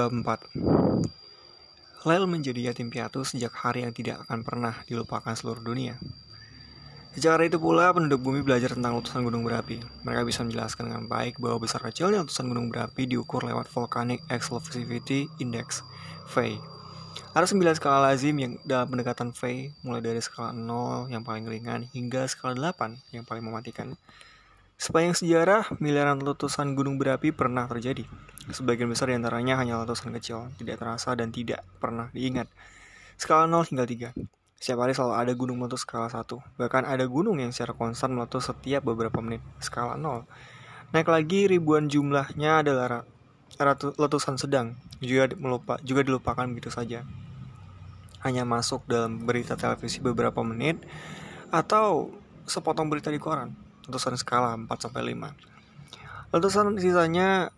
Bab 4 Lel menjadi yatim piatu sejak hari yang tidak akan pernah dilupakan seluruh dunia. Sejak hari itu pula, penduduk bumi belajar tentang letusan gunung berapi. Mereka bisa menjelaskan dengan baik bahwa besar kecilnya letusan gunung berapi diukur lewat Volcanic Explosivity Index, VEI. Ada 9 skala lazim yang dalam pendekatan VEI, mulai dari skala 0 yang paling ringan hingga skala 8 yang paling mematikan. Sepanjang sejarah, miliaran letusan gunung berapi pernah terjadi. Sebagian besar di antaranya hanya letusan kecil, tidak terasa dan tidak pernah diingat. Skala 0 hingga 3. Setiap hari selalu ada gunung meletus skala 1. Bahkan ada gunung yang secara konstan meletus setiap beberapa menit, skala 0. Naik lagi ribuan jumlahnya adalah letusan sedang, juga, melupa, juga dilupakan begitu saja. Hanya masuk dalam berita televisi beberapa menit, atau sepotong berita di koran letusan skala 4 sampai 5. Letusan sisanya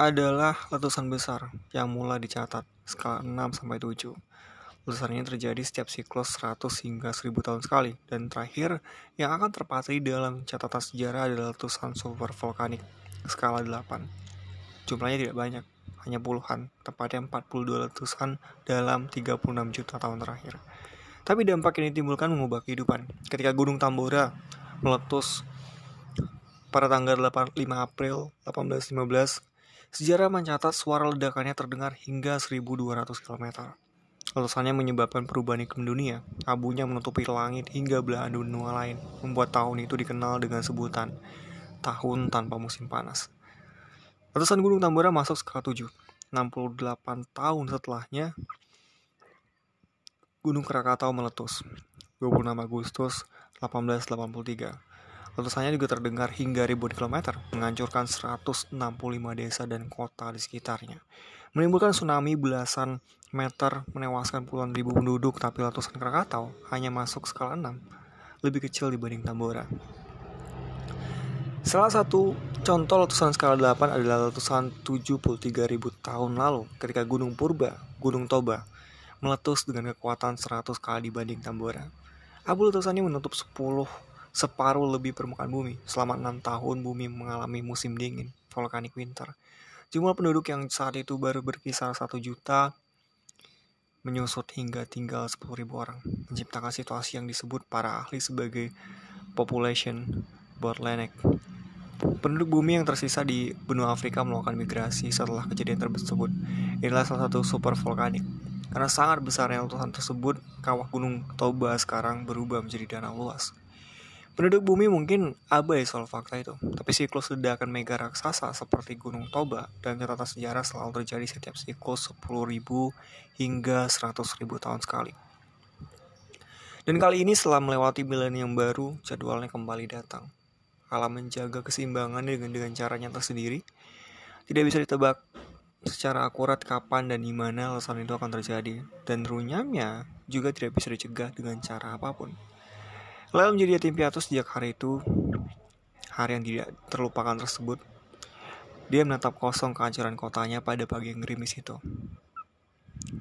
adalah letusan besar yang mulai dicatat skala 6 sampai 7. Letusan ini terjadi setiap siklus 100 hingga 1000 tahun sekali dan terakhir yang akan terpatri dalam catatan sejarah adalah letusan super vulkanik skala 8. Jumlahnya tidak banyak, hanya puluhan, tepatnya 42 letusan dalam 36 juta tahun terakhir. Tapi dampak ini timbulkan mengubah kehidupan. Ketika Gunung Tambora meletus pada tanggal 8, 5 April 1815, sejarah mencatat suara ledakannya terdengar hingga 1200 km. Letusannya menyebabkan perubahan iklim dunia. Abunya menutupi langit hingga belahan dunia lain, membuat tahun itu dikenal dengan sebutan tahun tanpa musim panas. Letusan Gunung Tambora masuk skala 7. 68 tahun setelahnya, Gunung Krakatau meletus. 26 Agustus 1883. Letusannya juga terdengar hingga ribuan kilometer, menghancurkan 165 desa dan kota di sekitarnya. Menimbulkan tsunami belasan meter, menewaskan puluhan ribu penduduk, tapi letusan Krakatau hanya masuk skala 6, lebih kecil dibanding Tambora. Salah satu contoh letusan skala 8 adalah letusan 73.000 tahun lalu ketika Gunung Purba, Gunung Toba, meletus dengan kekuatan 100 kali dibanding Tambora. Abu letusan ini menutup 10 separuh lebih permukaan bumi. Selama 6 tahun bumi mengalami musim dingin, volcanic winter. Jumlah penduduk yang saat itu baru berkisar 1 juta menyusut hingga tinggal 10 ribu orang, menciptakan situasi yang disebut para ahli sebagai population bottleneck. Penduduk bumi yang tersisa di benua Afrika melakukan migrasi setelah kejadian tersebut. Inilah salah satu super volkanik karena sangat besarnya letusan tersebut, kawah gunung Toba sekarang berubah menjadi danau luas. Penduduk bumi mungkin abai soal fakta itu, tapi siklus ledakan mega raksasa seperti Gunung Toba dan catatan sejarah selalu terjadi setiap siklus 10.000 hingga 100.000 tahun sekali. Dan kali ini setelah melewati milenium baru, jadwalnya kembali datang. Alam menjaga keseimbangan dengan dengan caranya tersendiri. Tidak bisa ditebak secara akurat kapan dan di mana letusan itu akan terjadi dan runyamnya juga tidak bisa dicegah dengan cara apa pun. Lalu menjadi yatim piatu sejak hari itu, hari yang tidak terlupakan tersebut, dia menatap kosong kehancuran kotanya pada pagi yang gerimis itu.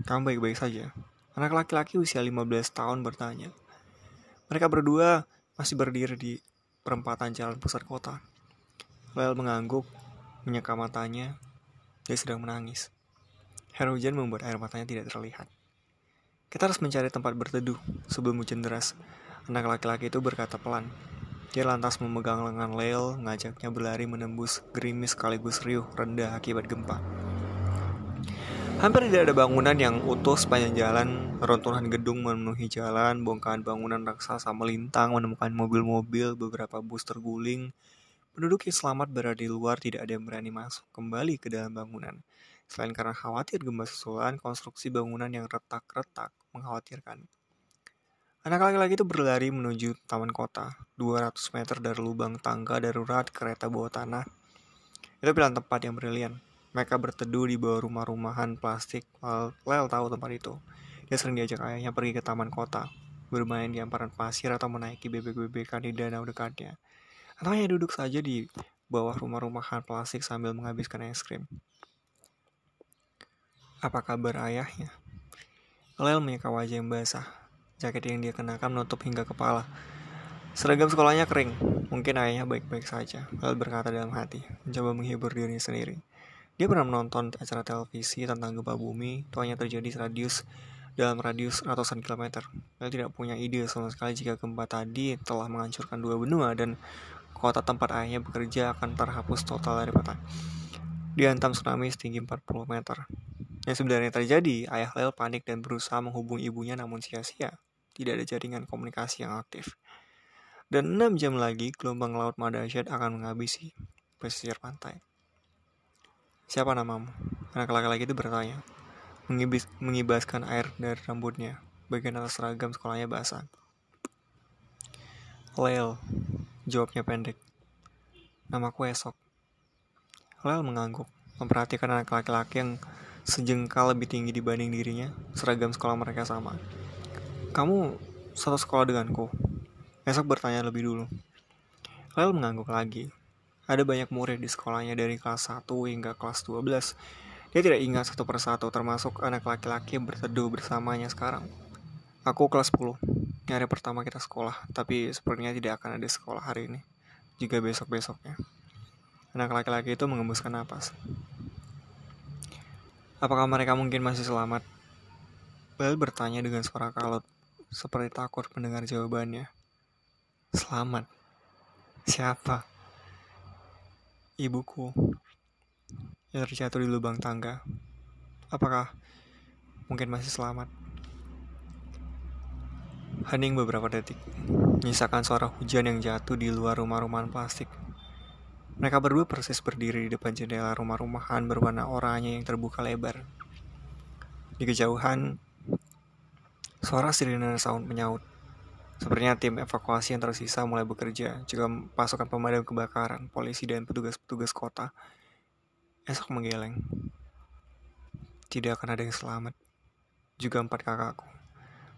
Kamu baik-baik saja. Anak laki-laki usia 15 tahun bertanya. Mereka berdua masih berdiri di perempatan jalan pusat kota. Lel mengangguk, menyeka matanya, dia sedang menangis. Air hujan membuat air matanya tidak terlihat. Kita harus mencari tempat berteduh sebelum hujan deras. Anak laki-laki itu berkata pelan. Dia lantas memegang lengan Leo, mengajaknya berlari menembus gerimis sekaligus riuh rendah akibat gempa. Hampir tidak ada bangunan yang utuh sepanjang jalan, runtuhan gedung memenuhi jalan, bongkahan bangunan raksasa melintang, menemukan mobil-mobil, beberapa bus terguling, Penduduk yang selamat berada di luar tidak ada yang berani masuk kembali ke dalam bangunan. Selain karena khawatir gempa susulan, konstruksi bangunan yang retak-retak mengkhawatirkan. Anak laki-laki itu berlari menuju taman kota, 200 meter dari lubang tangga darurat kereta bawah tanah. Itu pilihan tempat yang brilian. Mereka berteduh di bawah rumah-rumahan plastik. Lel tahu tempat itu. Dia sering diajak ayahnya pergi ke taman kota, bermain di hamparan pasir atau menaiki bebek-bebekan di danau dekatnya hanya duduk saja di bawah rumah-rumahan plastik sambil menghabiskan es krim. Apa kabar ayahnya? Lel menyeka wajah yang basah. Jaket yang dia kenakan menutup hingga kepala. Seragam sekolahnya kering. Mungkin ayahnya baik-baik saja. Lel berkata dalam hati, mencoba menghibur dirinya sendiri. Dia pernah menonton acara televisi tentang gempa bumi, tuanya terjadi radius dalam radius ratusan kilometer. Dia tidak punya ide sama sekali jika gempa tadi telah menghancurkan dua benua dan kota tempat ayahnya bekerja akan terhapus total dari peta. Dihantam tsunami setinggi 40 meter. Yang sebenarnya terjadi, ayah Lel panik dan berusaha menghubungi ibunya namun sia-sia. Tidak ada jaringan komunikasi yang aktif. Dan enam jam lagi, gelombang laut Madasyat akan menghabisi pesisir pantai. Siapa namamu? Anak laki-laki itu bertanya. Mengibis, mengibaskan air dari rambutnya. Bagian atas seragam sekolahnya basah. Lel, jawabnya pendek. Namaku esok. Lel mengangguk, memperhatikan anak laki-laki yang sejengkal lebih tinggi dibanding dirinya. Seragam sekolah mereka sama. Kamu satu sekolah denganku, Esok bertanya lebih dulu. Lel mengangguk lagi. Ada banyak murid di sekolahnya dari kelas 1 hingga kelas 12. Dia tidak ingat satu persatu termasuk anak laki-laki berteduh bersamanya sekarang. Aku kelas 10. Hari pertama kita sekolah, tapi sepertinya tidak akan ada sekolah hari ini. Juga besok-besoknya. Anak laki-laki itu mengembuskan napas. Apakah mereka mungkin masih selamat? Bel bertanya dengan suara kalut, seperti takut mendengar jawabannya. Selamat. Siapa? Ibuku yang terjatuh di lubang tangga. Apakah mungkin masih selamat? Hening beberapa detik, menyisakan suara hujan yang jatuh di luar rumah-rumahan plastik. Mereka berdua persis berdiri di depan jendela rumah-rumahan berwarna oranye yang terbuka lebar. Di kejauhan, suara sirine sound menyaut. Sepertinya tim evakuasi yang tersisa mulai bekerja, juga pasukan pemadam kebakaran, polisi, dan petugas-petugas kota. Esok menggeleng. Tidak akan ada yang selamat. Juga empat kakakku.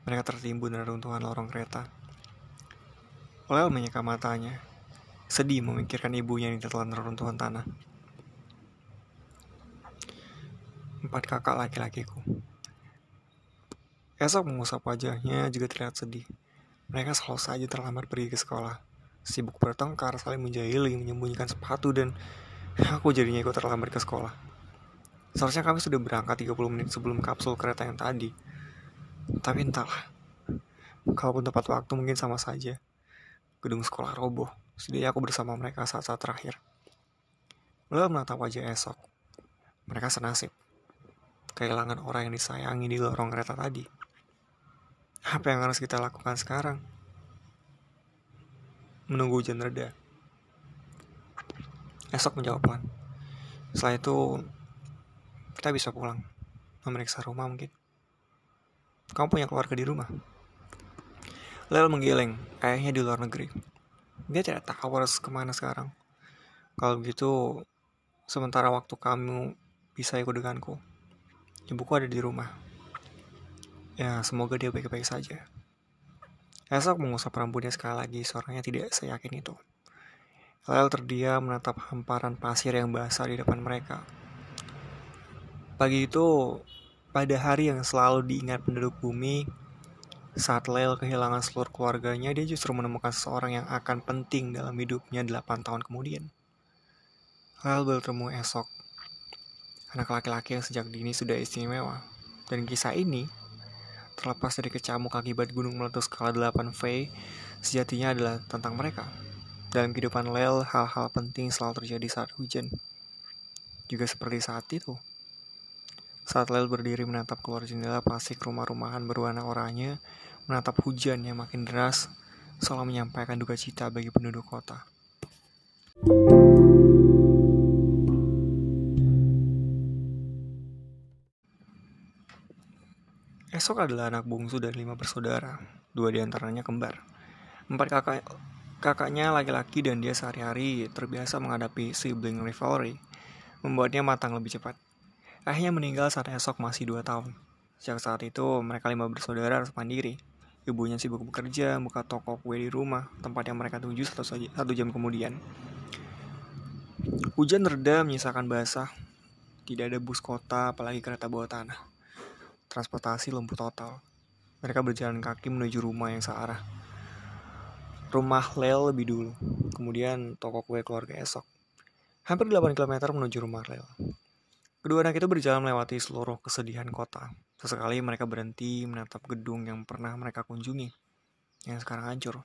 Mereka tertimbun dari runtuhan lorong kereta. Olel menyeka matanya, sedih memikirkan ibunya yang ditelan reruntuhan tanah. Empat kakak laki-lakiku. Esok mengusap wajahnya juga terlihat sedih. Mereka selalu saja terlambat pergi ke sekolah. Sibuk bertengkar, saling menjahili, menyembunyikan sepatu, dan aku jadinya ikut terlambat ke sekolah. Seharusnya kami sudah berangkat 30 menit sebelum kapsul kereta yang tadi. Tapi entahlah. Kalaupun tepat waktu mungkin sama saja. Gedung sekolah roboh. Sedih aku bersama mereka saat-saat terakhir. Lalu menatap wajah esok. Mereka senasib. Kehilangan orang yang disayangi di lorong kereta tadi. Apa yang harus kita lakukan sekarang? Menunggu hujan reda. Esok menjawab Lan. Setelah itu, kita bisa pulang. Memeriksa rumah mungkin. Kamu punya keluarga di rumah? Lel menggeleng, ayahnya di luar negeri. Dia tidak tahu harus ke mana sekarang. Kalau begitu, sementara waktu kamu bisa ikut denganku. Ibuku ada di rumah. Ya, semoga dia baik-baik saja. Esok mengusap rambutnya sekali lagi, suaranya tidak seyakin itu. Lel terdiam menatap hamparan pasir yang basah di depan mereka. Pagi itu, pada hari yang selalu diingat penduduk bumi, saat Lel kehilangan seluruh keluarganya, dia justru menemukan seseorang yang akan penting dalam hidupnya 8 tahun kemudian. Lel bertemu esok, anak laki-laki yang sejak dini sudah istimewa. Dan kisah ini terlepas dari kecamuk akibat gunung meletus skala 8V, sejatinya adalah tentang mereka. Dalam kehidupan Lel, hal-hal penting selalu terjadi saat hujan. Juga seperti saat itu. Saat Lel berdiri menatap keluar jendela plastik rumah-rumahan berwarna oranye, menatap hujan yang makin deras, seolah menyampaikan duka cita bagi penduduk kota. Esok adalah anak bungsu dari lima bersaudara, dua di antaranya kembar. Empat kakak kakaknya laki-laki dan dia sehari-hari terbiasa menghadapi sibling rivalry, membuatnya matang lebih cepat. Ayahnya meninggal saat esok masih dua tahun. Sejak saat itu, mereka lima bersaudara harus mandiri. Ibunya sibuk bekerja, buka toko kue di rumah, tempat yang mereka tuju satu, satu jam kemudian. Hujan reda menyisakan basah. Tidak ada bus kota, apalagi kereta bawah tanah transportasi lumpuh total. Mereka berjalan kaki menuju rumah yang searah. Rumah Lel lebih dulu, kemudian toko kue keluarga esok. Hampir 8 km menuju rumah Lel. Kedua anak itu berjalan melewati seluruh kesedihan kota. Sesekali mereka berhenti menatap gedung yang pernah mereka kunjungi, yang sekarang hancur.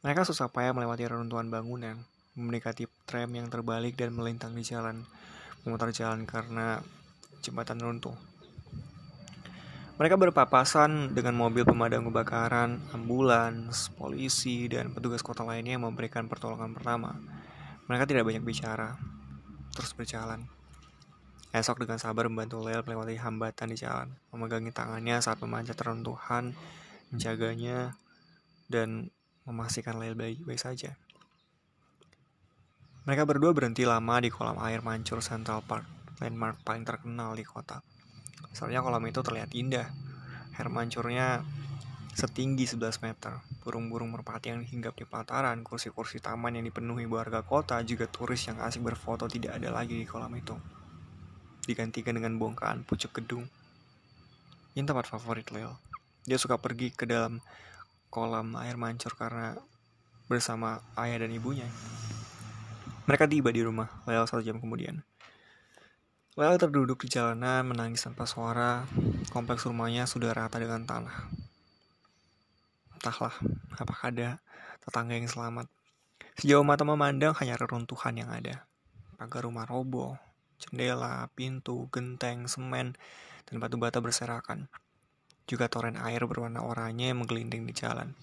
Mereka susah payah melewati reruntuhan bangunan, mendekati tram yang terbalik dan melintang di jalan, memutar jalan karena jembatan runtuh. Mereka berpapasan dengan mobil pemadam kebakaran, ambulans, polisi, dan petugas kota lainnya yang memberikan pertolongan pertama. Mereka tidak banyak bicara, terus berjalan. Esok dengan sabar membantu Lel melewati hambatan di jalan, memegangi tangannya saat memanjat reruntuhan, menjaganya, dan memastikan Lel baik-baik saja. Mereka berdua berhenti lama di kolam air mancur Central Park, landmark paling terkenal di kota. Soalnya kolam itu terlihat indah. Air mancurnya setinggi 11 meter. Burung-burung merpati yang hinggap di pelataran, kursi-kursi taman yang dipenuhi warga kota, juga turis yang asik berfoto tidak ada lagi di kolam itu digantikan dengan bongkahan pucuk gedung. Ini tempat favorit Leo. Dia suka pergi ke dalam kolam air mancur karena bersama ayah dan ibunya. Mereka tiba di rumah Leo satu jam kemudian. Leo terduduk di jalanan menangis tanpa suara. Kompleks rumahnya sudah rata dengan tanah. Entahlah, apakah ada tetangga yang selamat. Sejauh mata memandang hanya reruntuhan yang ada. Pagar rumah roboh, jendela, pintu, genteng, semen, dan batu bata berserakan. Juga toren air berwarna oranye menggelinding di jalan.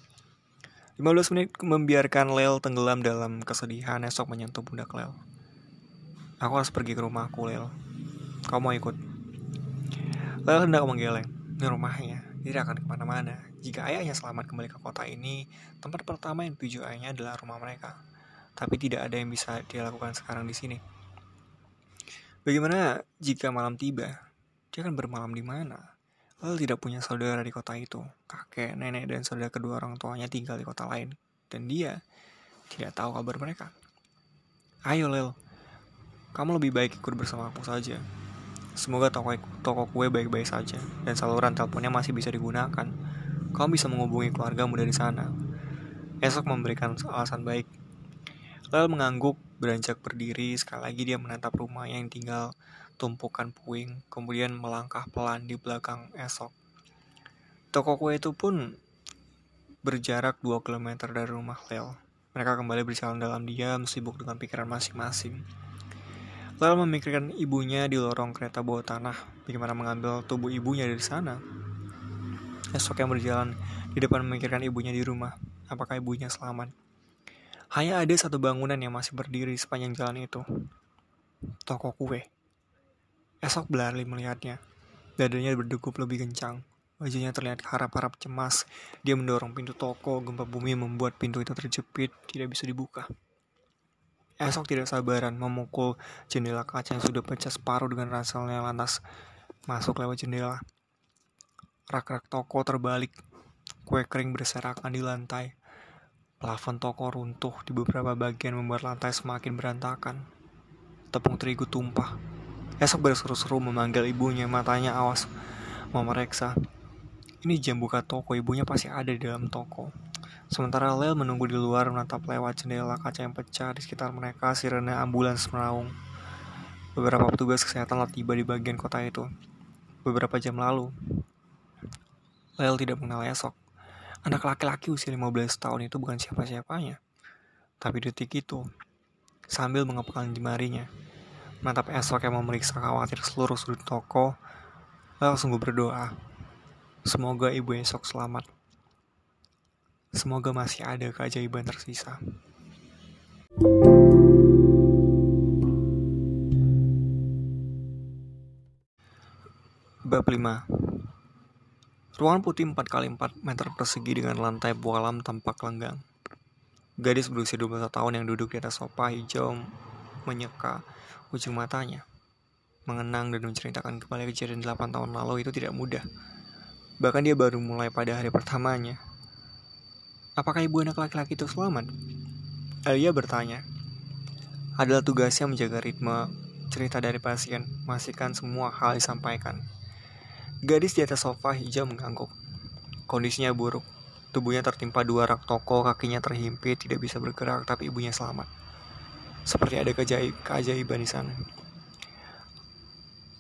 15 menit membiarkan Lel tenggelam dalam kesedihan esok menyentuh pundak Lel. Aku harus pergi ke rumahku, Lel. Kau mau ikut? Lel hendak menggeleng. Ini rumahnya, tidak akan ke mana-mana. Jika ayahnya selamat kembali ke kota ini, tempat pertama yang tuju ayahnya adalah rumah mereka. Tapi tidak ada yang bisa dia lakukan sekarang di sini. Bagaimana jika malam tiba? Dia akan bermalam di mana? Lalu tidak punya saudara di kota itu. Kakek, nenek, dan saudara kedua orang tuanya tinggal di kota lain. Dan dia tidak tahu kabar mereka. Ayo Lel, kamu lebih baik ikut bersama aku saja. Semoga toko, toko kue baik-baik saja dan saluran teleponnya masih bisa digunakan. Kamu bisa menghubungi keluargamu dari sana. Esok memberikan alasan baik. Lel mengangguk Beranjak berdiri, sekali lagi dia menatap rumah yang tinggal tumpukan puing, kemudian melangkah pelan di belakang esok. Toko kue itu pun berjarak 2 km dari rumah Lel. Mereka kembali berjalan dalam diam, sibuk dengan pikiran masing-masing. Lel memikirkan ibunya di lorong kereta bawah tanah, bagaimana mengambil tubuh ibunya dari sana. Esok yang berjalan di depan memikirkan ibunya di rumah, apakah ibunya selamat. Hanya ada satu bangunan yang masih berdiri sepanjang jalan itu. Toko kue. Esok berlari melihatnya. Dadanya berdegup lebih kencang. Wajahnya terlihat harap-harap cemas. Dia mendorong pintu toko. Gempa bumi membuat pintu itu terjepit, tidak bisa dibuka. Esok tidak sabaran memukul jendela kaca yang sudah pecah separuh dengan rasalnya lantas masuk lewat jendela. Rak-rak toko terbalik. Kue kering berserakan di lantai. Plafon toko runtuh di beberapa bagian membuat lantai semakin berantakan. Tepung terigu tumpah. Esok berseru-seru memanggil ibunya, matanya awas memeriksa. Ini jam buka toko, ibunya pasti ada di dalam toko. Sementara Lel menunggu di luar menatap lewat jendela kaca yang pecah di sekitar mereka, sirene ambulans meraung. Beberapa petugas kesehatan telah tiba di bagian kota itu. Beberapa jam lalu, Lel tidak mengenal esok. Anak laki-laki usia 15 tahun itu bukan siapa-siapanya. Tapi detik itu, sambil mengepalkan jemarinya, menatap esok yang memeriksa khawatir seluruh sudut toko, lalu sungguh berdoa. Semoga ibu esok selamat. Semoga masih ada keajaiban tersisa. Bab 5 Ruangan putih 4x4 meter persegi dengan lantai bualam tampak lenggang. Gadis berusia 21 tahun yang duduk di atas sofa hijau menyeka ujung matanya. Mengenang dan menceritakan kembali kejadian 8 tahun lalu itu tidak mudah. Bahkan dia baru mulai pada hari pertamanya. Apakah ibu anak laki-laki itu selamat? Alia bertanya. Adalah tugasnya menjaga ritme cerita dari pasien, memastikan semua hal disampaikan. Gadis di atas sofa hijau mengangguk. Kondisinya buruk. Tubuhnya tertimpa dua rak toko, kakinya terhimpit, tidak bisa bergerak, tapi ibunya selamat. Seperti ada keajaib, keajaiban di sana.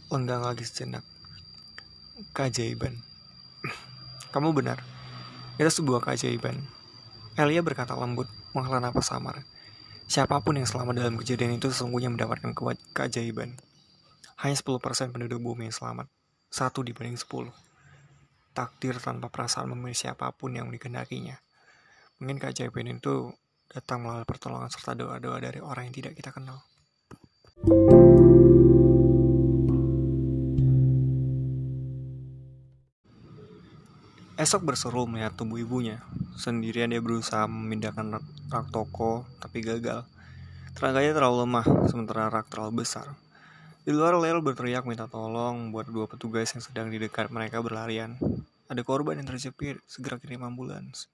lenggang lagi sejenak. Keajaiban. Kamu benar. Itu sebuah keajaiban. Elia berkata lembut, menghela napas samar. Siapa pun yang selamat dalam kejadian itu sesungguhnya mendapatkan ke keajaiban. Hanya 10% penduduk bumi yang selamat. Satu dibanding 10. Takdir tanpa perasaan memilih siapa pun yang dikehendakinya. Mungkin keajaiban itu datang melalui pertolongan serta doa-doa dari orang yang tidak kita kenal. Esok berseru melihat tubuh ibunya. Sendirian dia berusaha memindahkan rak, rak toko, tapi gagal. Tenaganya terlalu lemah, sementara rak terlalu besar. Di luar Lel berteriak minta tolong buat dua petugas yang sedang di dekat mereka berlarian. Ada korban yang terjepit, segera kirim ambulans.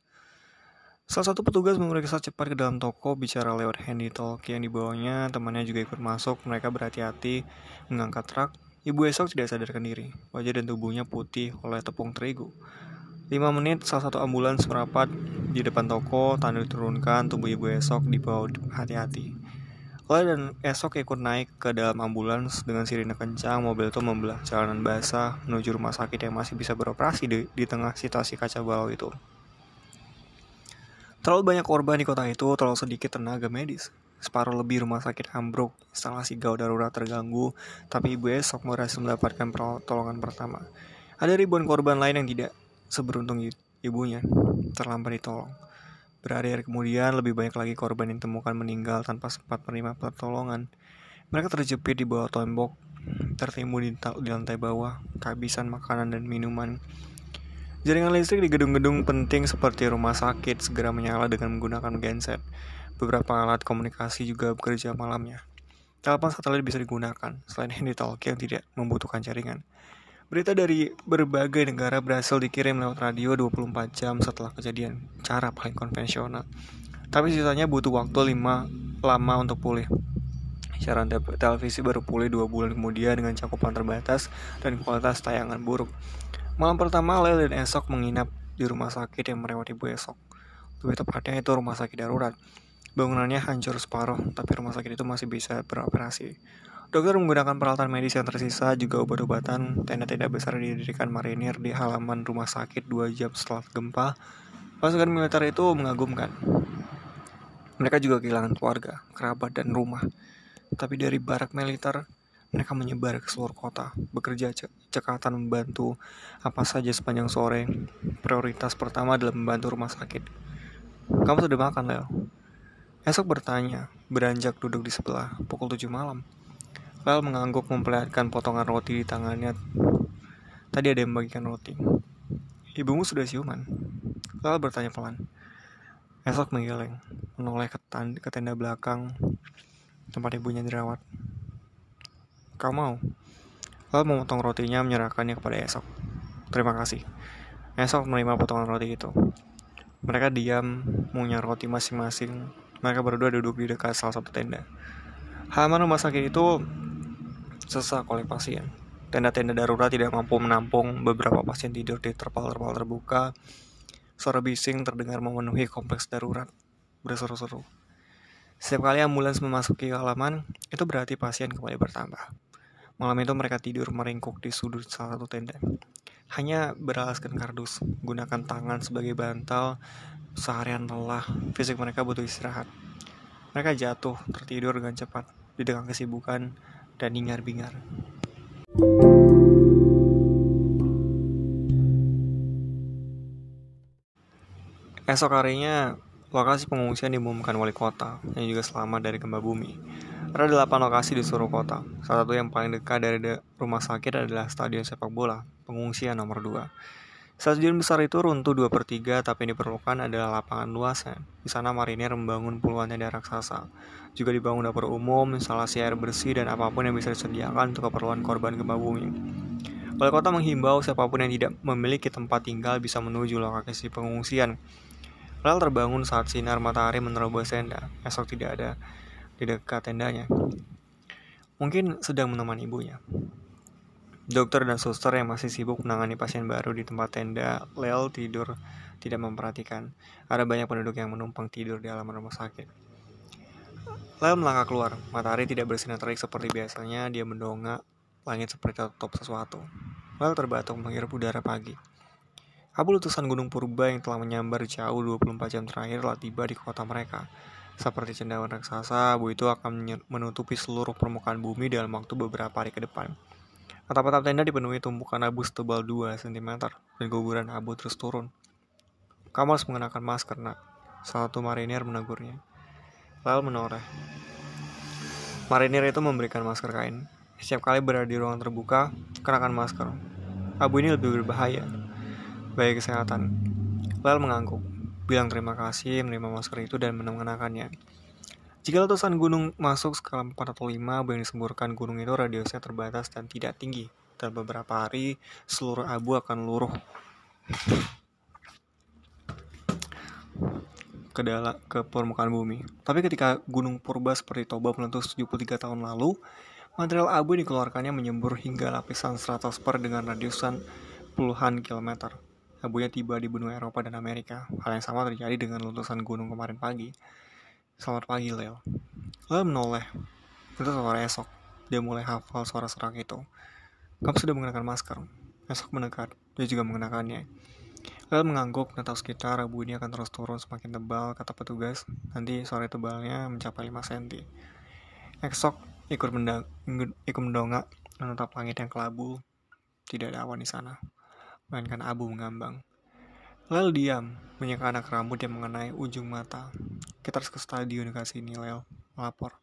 Salah satu petugas memeriksa cepat ke dalam toko, bicara lewat handy talk yang dibawanya, temannya juga ikut masuk, mereka berhati-hati mengangkat truk. Ibu esok tidak sadarkan diri, wajah dan tubuhnya putih oleh tepung terigu. 5 menit, salah satu ambulans merapat di depan toko, tanda diturunkan, tubuh ibu esok dibawa hati-hati. Oleh dan esok ikut naik ke dalam ambulans dengan sirine kencang, mobil itu membelah jalanan basah menuju rumah sakit yang masih bisa beroperasi di, di tengah situasi kaca balau itu. Terlalu banyak korban di kota itu, terlalu sedikit tenaga medis. Separuh lebih rumah sakit ambruk, instalasi gawat darurat terganggu, tapi ibu esok berhasil mendapatkan pertolongan pertama. Ada ribuan korban lain yang tidak seberuntung ibunya terlambat ditolong. Berhari-hari kemudian, lebih banyak lagi korban yang ditemukan meninggal tanpa sempat menerima pertolongan. Mereka terjepit di bawah tembok, tertimbun di, di lantai bawah, kehabisan makanan dan minuman. Jaringan listrik di gedung-gedung penting seperti rumah sakit segera menyala dengan menggunakan genset. Beberapa alat komunikasi juga bekerja malamnya. Telepon satelit bisa digunakan, selain handy talk yang tidak membutuhkan jaringan. Berita dari berbagai negara berhasil dikirim lewat radio 24 jam setelah kejadian, cara paling konvensional. Tapi sisanya butuh waktu 5 lama untuk pulih. Siaran televisi baru pulih 2 bulan kemudian dengan cakupan terbatas dan kualitas tayangan buruk. Malam pertama, Lel dan Esok menginap di rumah sakit yang merawat ibu Esok. Lebih tepatnya itu rumah sakit darurat. Bangunannya hancur separuh, tapi rumah sakit itu masih bisa beroperasi. Dokter menggunakan peralatan medis yang tersisa, juga obat-obatan, tenda-tenda besar didirikan marinir di halaman rumah sakit dua jam setelah gempa. Pasukan militer itu mengagumkan. Mereka juga kehilangan keluarga, kerabat, dan rumah. Tapi dari barak militer, mereka menyebar ke seluruh kota, bekerja cekatan membantu apa saja sepanjang sore. Prioritas pertama adalah membantu rumah sakit. Kamu sudah makan, Leo? Esok bertanya, beranjak duduk di sebelah, pukul 7 malam. Lel mengangguk memperlihatkan potongan roti di tangannya. Tadi ada yang membagikan roti. Ibumu sudah siuman? Lel bertanya pelan. Esok menggeleng, menoleh ke, ke tenda belakang tempat ibunya dirawat. Kau mau? Lel memotong rotinya menyerahkannya kepada Esok. Terima kasih. Esok menerima potongan roti itu. Mereka diam, mengunyah roti masing-masing. Mereka berdua duduk di dekat salah satu tenda. Halaman rumah sakit itu sesak oleh pasien. Tenda-tenda darurat tidak mampu menampung beberapa pasien tidur di terpal-terpal terbuka. Suara bising terdengar memenuhi kompleks darurat. Berseru-seru. Setiap kali ambulans memasuki halaman, itu berarti pasien kembali bertambah. Malam itu mereka tidur meringkuk di sudut salah satu tenda. Hanya beralaskan kardus, gunakan tangan sebagai bantal, seharian lelah, fisik mereka butuh istirahat. Mereka jatuh, tertidur dengan cepat, di tengah kesibukan, dan hingar-bingar. Esok harinya, lokasi pengungsian diumumkan wali kota yang juga selamat dari gempa bumi. Ada delapan lokasi di seluruh kota. Salah satu yang paling dekat dari de rumah sakit adalah stadion sepak bola, pengungsian nomor 2. Stadion besar itu runtuh 2 per 3, tapi yang diperlukan adalah lapangan luas. Di sana marinir membangun puluhan tenda raksasa. Juga dibangun dapur umum, instalasi air bersih, dan apa pun yang bisa disediakan untuk keperluan korban gempa bumi. Wali kota menghimbau siapa pun yang tidak memiliki tempat tinggal bisa menuju lokasi pengungsian. Rel terbangun saat sinar matahari menerobos tenda. Esok tidak ada di dekat tendanya. Mungkin sedang menemani ibunya. Dokter dan suster yang masih sibuk menangani pasien baru di tempat tenda, Lel tidur tidak memperhatikan. Ada banyak penduduk yang menumpang tidur di halaman rumah sakit. Lalu melangkah keluar. Matahari tidak bersinar terik seperti biasanya. Dia mendongak langit seperti tertutup sesuatu. Lalu terbatuk menghirup udara pagi. Abu letusan Gunung Purba yang telah menyambar jauh 24 jam terakhir telah tiba di kota mereka. Seperti cendawan raksasa, abu itu akan menutupi seluruh permukaan bumi dalam waktu beberapa hari ke depan. Atap-atap tenda dipenuhi tumpukan abu setebal 2 cm dan guguran abu terus turun. Kamu harus mengenakan masker, nak. Salah satu marinir menegurnya. Lalu menoreh. Marinir itu memberikan masker kain. Setiap kali berada di ruangan terbuka, kenakan masker. Abu ini lebih berbahaya, bagi kesehatan. Lel mengangguk, bilang terima kasih menerima masker itu dan mengenakannya. Jika letusan gunung masuk skala 4 atau 5, abu yang disemburkan gunung itu radiusnya terbatas dan tidak tinggi. Dalam beberapa hari, seluruh abu akan luruh ke dalam ke permukaan bumi. Tapi ketika gunung purba seperti Toba meletus 73 tahun lalu, material abu yang dikeluarkannya menyembur hingga lapisan stratosfer dengan radiusan puluhan kilometer abunya tiba di benua Eropa dan Amerika. Hal yang sama terjadi dengan letusan gunung kemarin pagi. Selamat pagi, Leo. Leo menoleh. Itu sore esok. Dia mulai hafal suara serak itu. Kamu sudah mengenakan masker. Esok mendekat. Dia juga mengenakannya. Leo mengangguk menatap sekitar. Abu ini akan terus turun semakin tebal, kata petugas. Nanti sore tebalnya mencapai 5 cm. Esok ikut, ikut mendongak menatap langit yang kelabu. Tidak ada awan di sana melainkan abu mengambang. Lel diam, menyeka anak rambut yang mengenai ujung mata. Kita harus ke stadion dekat sini, Lel. Melapor.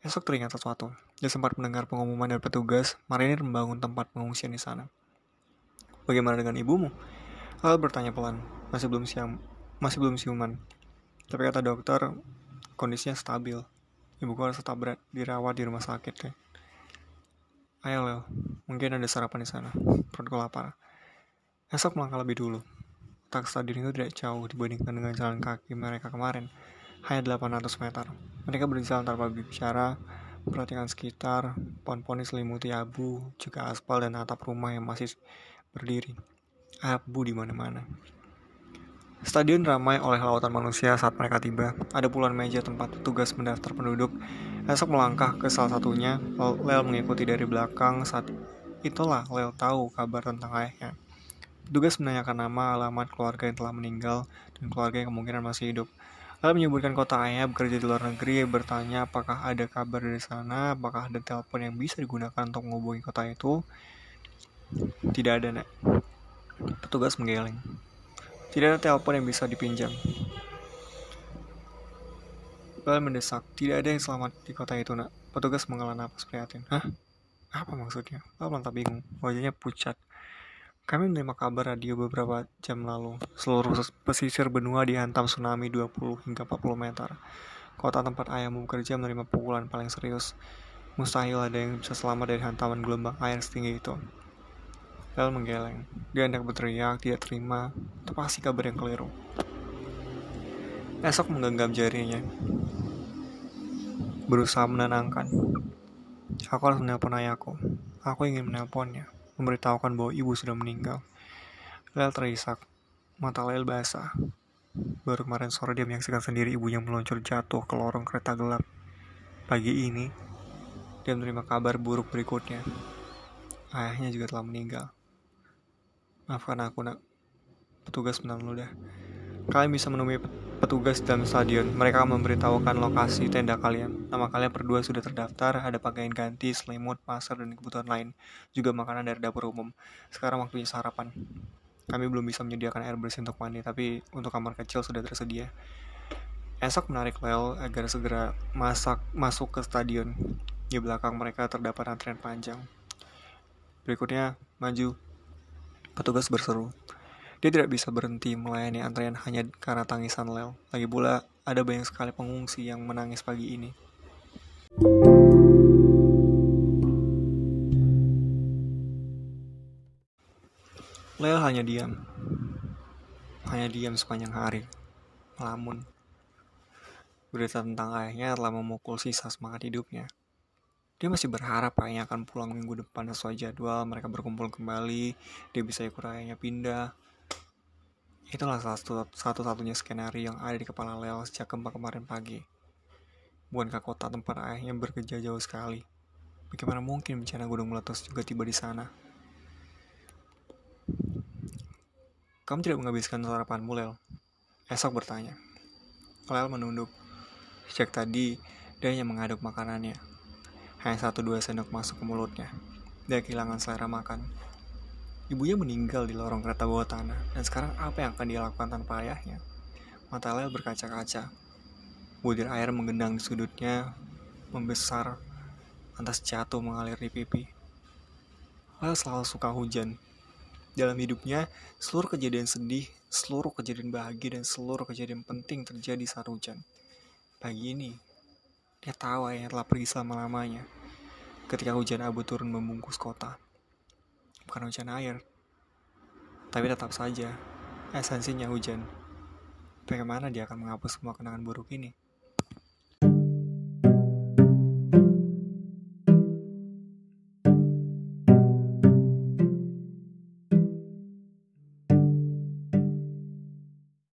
Esok teringat sesuatu. Dia sempat mendengar pengumuman dari petugas, marinir membangun tempat pengungsian di sana. Bagaimana dengan ibumu? Lel bertanya pelan. Masih belum siam, masih belum siuman. Tapi kata dokter, kondisinya stabil. Ibuku harus tetap berat, dirawat di rumah sakit ya. Ayo Lel, mungkin ada sarapan di sana. Perutku lapar. Esok melangkah lebih dulu. Tak stadion itu tidak jauh dibandingkan dengan jalan kaki mereka kemarin, hanya 800 meter. Mereka berjalan tanpa bicara, perhatikan sekitar, pohon-pohon diselimuti abu, juga aspal dan atap rumah yang masih berdiri. Abu di mana-mana. Stadion ramai oleh lautan manusia saat mereka tiba. Ada puluhan meja tempat petugas mendaftar penduduk. Esok melangkah ke salah satunya. Lel mengikuti dari belakang saat itulah Lel tahu kabar tentang ayahnya. Petugas menanyakan nama, alamat keluarga yang telah meninggal, dan keluarga yang kemungkinan masih hidup. Lalu menyebutkan kota ayah bekerja di luar negeri, bertanya apakah ada kabar dari sana, apakah ada telepon yang bisa digunakan untuk menghubungi kota itu. Tidak ada, nak. Petugas menggeleng. Tidak ada telepon yang bisa dipinjam. Lalu mendesak, tidak ada yang selamat di kota itu, nak. Petugas menghela napas prihatin. Hah? Apa maksudnya? Lalu lantas bingung. Wajahnya pucat. Kami menerima kabar radio beberapa jam lalu. Seluruh pesisir benua dihantam tsunami 20 hingga 40 meter. Kota tempat ayahmu bekerja menerima pukulan paling serius. Mustahil ada yang bisa selamat dari hantaman gelombang air setinggi itu. Bel menggeleng. Dia hendak berteriak, tidak terima. Itu pasti kabar yang keliru. Esok menggenggam jarinya. Berusaha menenangkan. Aku harus menelpon ayahku. Aku ingin menelponnya memberitahukan bahwa ibu sudah meninggal. Lel terisak, mata Lel basah. Baru kemarin sore dia menyaksikan sendiri ibunya meluncur jatuh ke lorong kereta gelap. Pagi ini, dia menerima kabar buruk berikutnya. Ayahnya juga telah meninggal. Maafkan aku, nak. Petugas menahan ludah. Kalian bisa menemui petugas dalam stadion. Mereka memberitahukan lokasi tenda kalian. Nama kalian berdua sudah terdaftar, ada pakaian ganti, selimut, pasar, dan kebutuhan lain. Juga makanan dari dapur umum. Sekarang waktunya sarapan. Kami belum bisa menyediakan air bersih untuk mandi, tapi untuk kamar kecil sudah tersedia. Esok menarik Lel agar segera masak masuk ke stadion. Di belakang mereka terdapat antrian panjang. Berikutnya, maju. Petugas berseru. Dia tidak bisa berhenti melayani antrean hanya karena tangisan Lel. Lagi pula, ada banyak sekali pengungsi yang menangis pagi ini. Lel hanya diam. Hanya diam sepanjang hari. Melamun. Berita tentang ayahnya telah memukul sisa semangat hidupnya. Dia masih berharap ayahnya akan pulang minggu depan sesuai jadwal, mereka berkumpul kembali, dia bisa ikut ayahnya pindah, Itulah satu, satu-satunya skenario yang ada di kepala Leo sejak gempa kemarin pagi. Bukankah kota tempat ayahnya bekerja jauh sekali? Bagaimana mungkin bencana gunung meletus juga tiba di sana? Kamu tidak menghabiskan sarapanmu, Lel? Esok bertanya. Lel menunduk. Sejak tadi, dia hanya mengaduk makanannya. Hanya satu dua sendok masuk ke mulutnya. Dia kehilangan selera makan. Ibunya meninggal di lorong kereta bawah tanah, dan sekarang apa yang akan dia lakukan tanpa ayahnya? Mata Lel berkaca-kaca. Budir air menggendang di sudutnya, membesar, lantas jatuh mengalir di pipi. Lel selalu suka hujan, dalam hidupnya, seluruh kejadian sedih, seluruh kejadian bahagia, dan seluruh kejadian penting terjadi saat hujan. Pagi ini, dia tahu ayah telah pergi selama-lamanya. Ketika hujan abu turun membungkus kota. Bukan hujan air, tapi tetap saja, esensinya hujan. Bagaimana dia akan menghapus semua kenangan buruk ini?